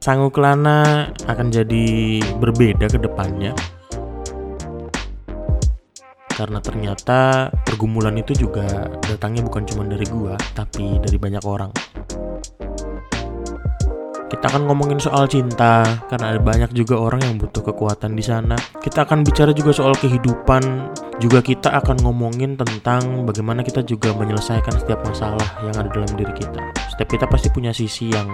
Sanguklana akan jadi berbeda ke depannya karena ternyata pergumulan itu juga datangnya bukan cuma dari gua tapi dari banyak orang kita akan ngomongin soal cinta karena ada banyak juga orang yang butuh kekuatan di sana. Kita akan bicara juga soal kehidupan. Juga kita akan ngomongin tentang bagaimana kita juga menyelesaikan setiap masalah yang ada dalam diri kita. Setiap kita pasti punya sisi yang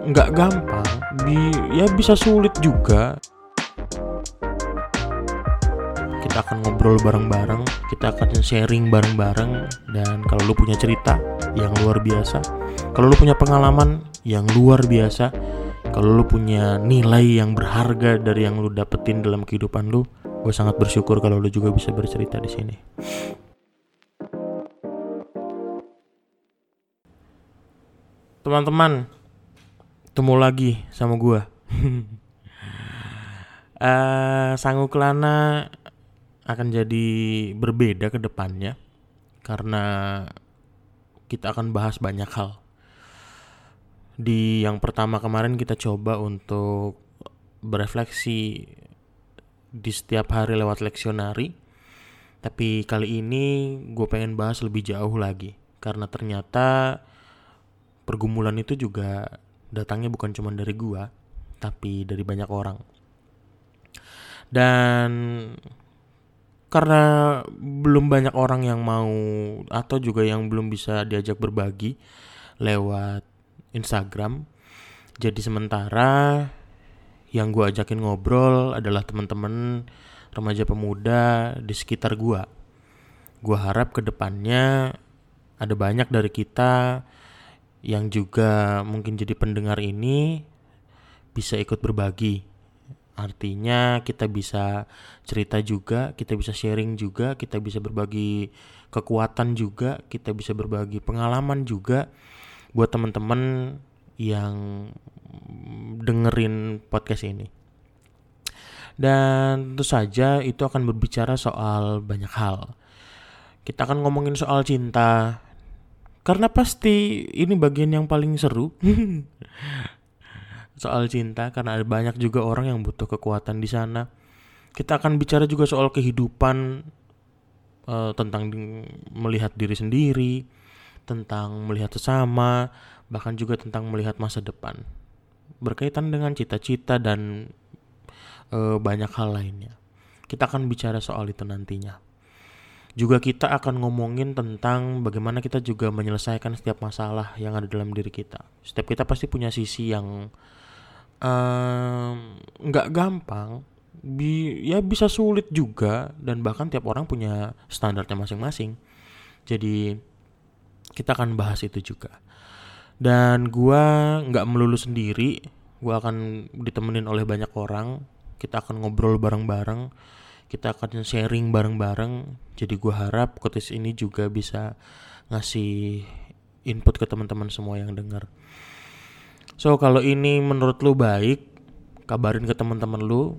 nggak gampang, bi ya bisa sulit juga. Kita akan ngobrol bareng-bareng, kita akan sharing bareng-bareng, dan kalau lu punya cerita yang luar biasa, kalau lu punya pengalaman yang luar biasa, kalau lu punya nilai yang berharga dari yang lu dapetin dalam kehidupan lu, gue sangat bersyukur kalau lu juga bisa bercerita di sini. Teman-teman, temu lagi sama gue. uh, Sanguklana akan jadi berbeda ke depannya karena kita akan bahas banyak hal di yang pertama kemarin kita coba untuk berefleksi di setiap hari lewat leksionari. Tapi kali ini gue pengen bahas lebih jauh lagi. Karena ternyata pergumulan itu juga datangnya bukan cuma dari gue, tapi dari banyak orang. Dan karena belum banyak orang yang mau atau juga yang belum bisa diajak berbagi lewat Instagram. Jadi sementara yang gue ajakin ngobrol adalah teman-teman remaja pemuda di sekitar gue. Gue harap ke depannya ada banyak dari kita yang juga mungkin jadi pendengar ini bisa ikut berbagi. Artinya kita bisa cerita juga, kita bisa sharing juga, kita bisa berbagi kekuatan juga, kita bisa berbagi pengalaman juga buat teman-teman yang dengerin podcast ini. Dan tentu saja itu akan berbicara soal banyak hal. Kita akan ngomongin soal cinta. Karena pasti ini bagian yang paling seru. soal cinta karena ada banyak juga orang yang butuh kekuatan di sana. Kita akan bicara juga soal kehidupan uh, tentang melihat diri sendiri, tentang melihat sesama, bahkan juga tentang melihat masa depan. Berkaitan dengan cita-cita dan e, banyak hal lainnya. Kita akan bicara soal itu nantinya. Juga kita akan ngomongin tentang bagaimana kita juga menyelesaikan setiap masalah yang ada dalam diri kita. Setiap kita pasti punya sisi yang nggak um, gampang, bi ya bisa sulit juga dan bahkan tiap orang punya standarnya masing-masing. Jadi kita akan bahas itu juga dan gua nggak melulu sendiri gua akan ditemenin oleh banyak orang kita akan ngobrol bareng-bareng kita akan sharing bareng-bareng. Jadi gua harap kotis ini juga bisa ngasih input ke teman-teman semua yang dengar so kalau ini menurut lu baik kabarin ke teman-teman lu.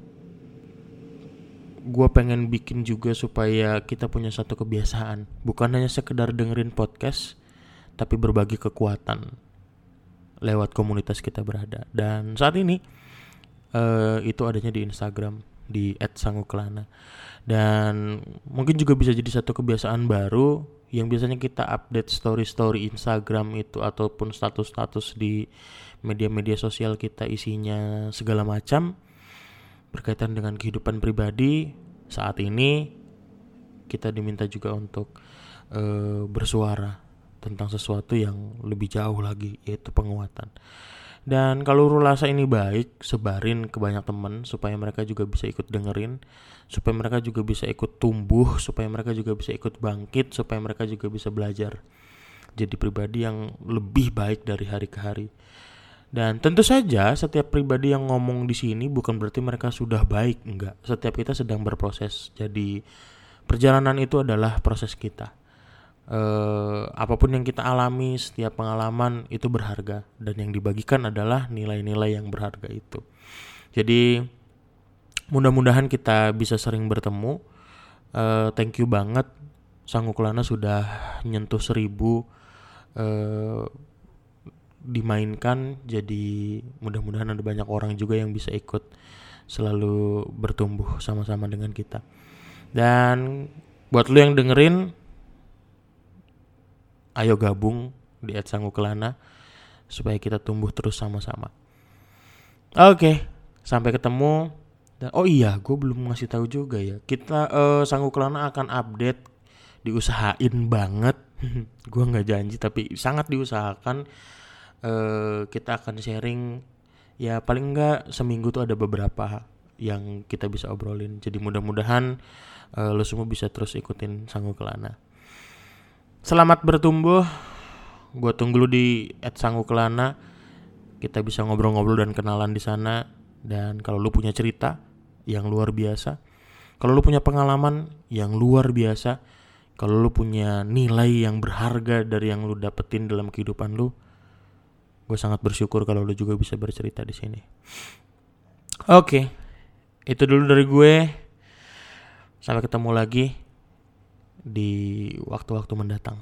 Gue pengen bikin juga supaya kita punya satu kebiasaan. Bukan hanya sekedar dengerin podcast tapi berbagi kekuatan lewat komunitas kita berada. Dan saat ini uh, itu adanya di Instagram di @sanguklana. Dan mungkin juga bisa jadi satu kebiasaan baru yang biasanya kita update story-story Instagram itu ataupun status-status di media-media sosial kita isinya segala macam berkaitan dengan kehidupan pribadi. Saat ini kita diminta juga untuk uh, bersuara tentang sesuatu yang lebih jauh lagi yaitu penguatan. Dan kalau rulasa ini baik, sebarin ke banyak teman supaya mereka juga bisa ikut dengerin, supaya mereka juga bisa ikut tumbuh, supaya mereka juga bisa ikut bangkit, supaya mereka juga bisa belajar jadi pribadi yang lebih baik dari hari ke hari. Dan tentu saja setiap pribadi yang ngomong di sini bukan berarti mereka sudah baik, enggak. Setiap kita sedang berproses. Jadi perjalanan itu adalah proses kita uh, apa pun yang kita alami, setiap pengalaman itu berharga dan yang dibagikan adalah nilai-nilai yang berharga itu. Jadi mudah-mudahan kita bisa sering bertemu. Uh, thank you banget Sanguklana sudah nyentuh seribu uh, dimainkan jadi mudah-mudahan ada banyak orang juga yang bisa ikut selalu bertumbuh sama-sama dengan kita dan buat lu yang dengerin ayo gabung di Kelana supaya kita tumbuh terus sama-sama. Oke sampai ketemu. Dan oh iya gue belum ngasih tahu juga ya. Kita uh, Kelana akan update diusahain banget. Gue nggak janji tapi sangat diusahakan. Uh, kita akan sharing. Ya paling enggak seminggu tuh ada beberapa yang kita bisa obrolin. Jadi mudah-mudahan uh, lo semua bisa terus ikutin Sanggu Kelana selamat bertumbuh. Gue tunggu lu di Sanggu Kelana. Kita bisa ngobrol-ngobrol dan kenalan di sana. Dan kalau lu punya cerita yang luar biasa kalau lu punya pengalaman yang luar biasa kalau lu punya nilai yang berharga dari yang lu dapetin dalam kehidupan lu gue sangat bersyukur kalau lu juga bisa bercerita di sini. Oke okay. itu dulu dari gue. Sampai ketemu lagi di waktu-waktu mendatang.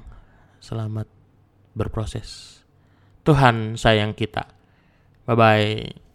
Selamat berproses. Tuhan sayang kita. Bye bye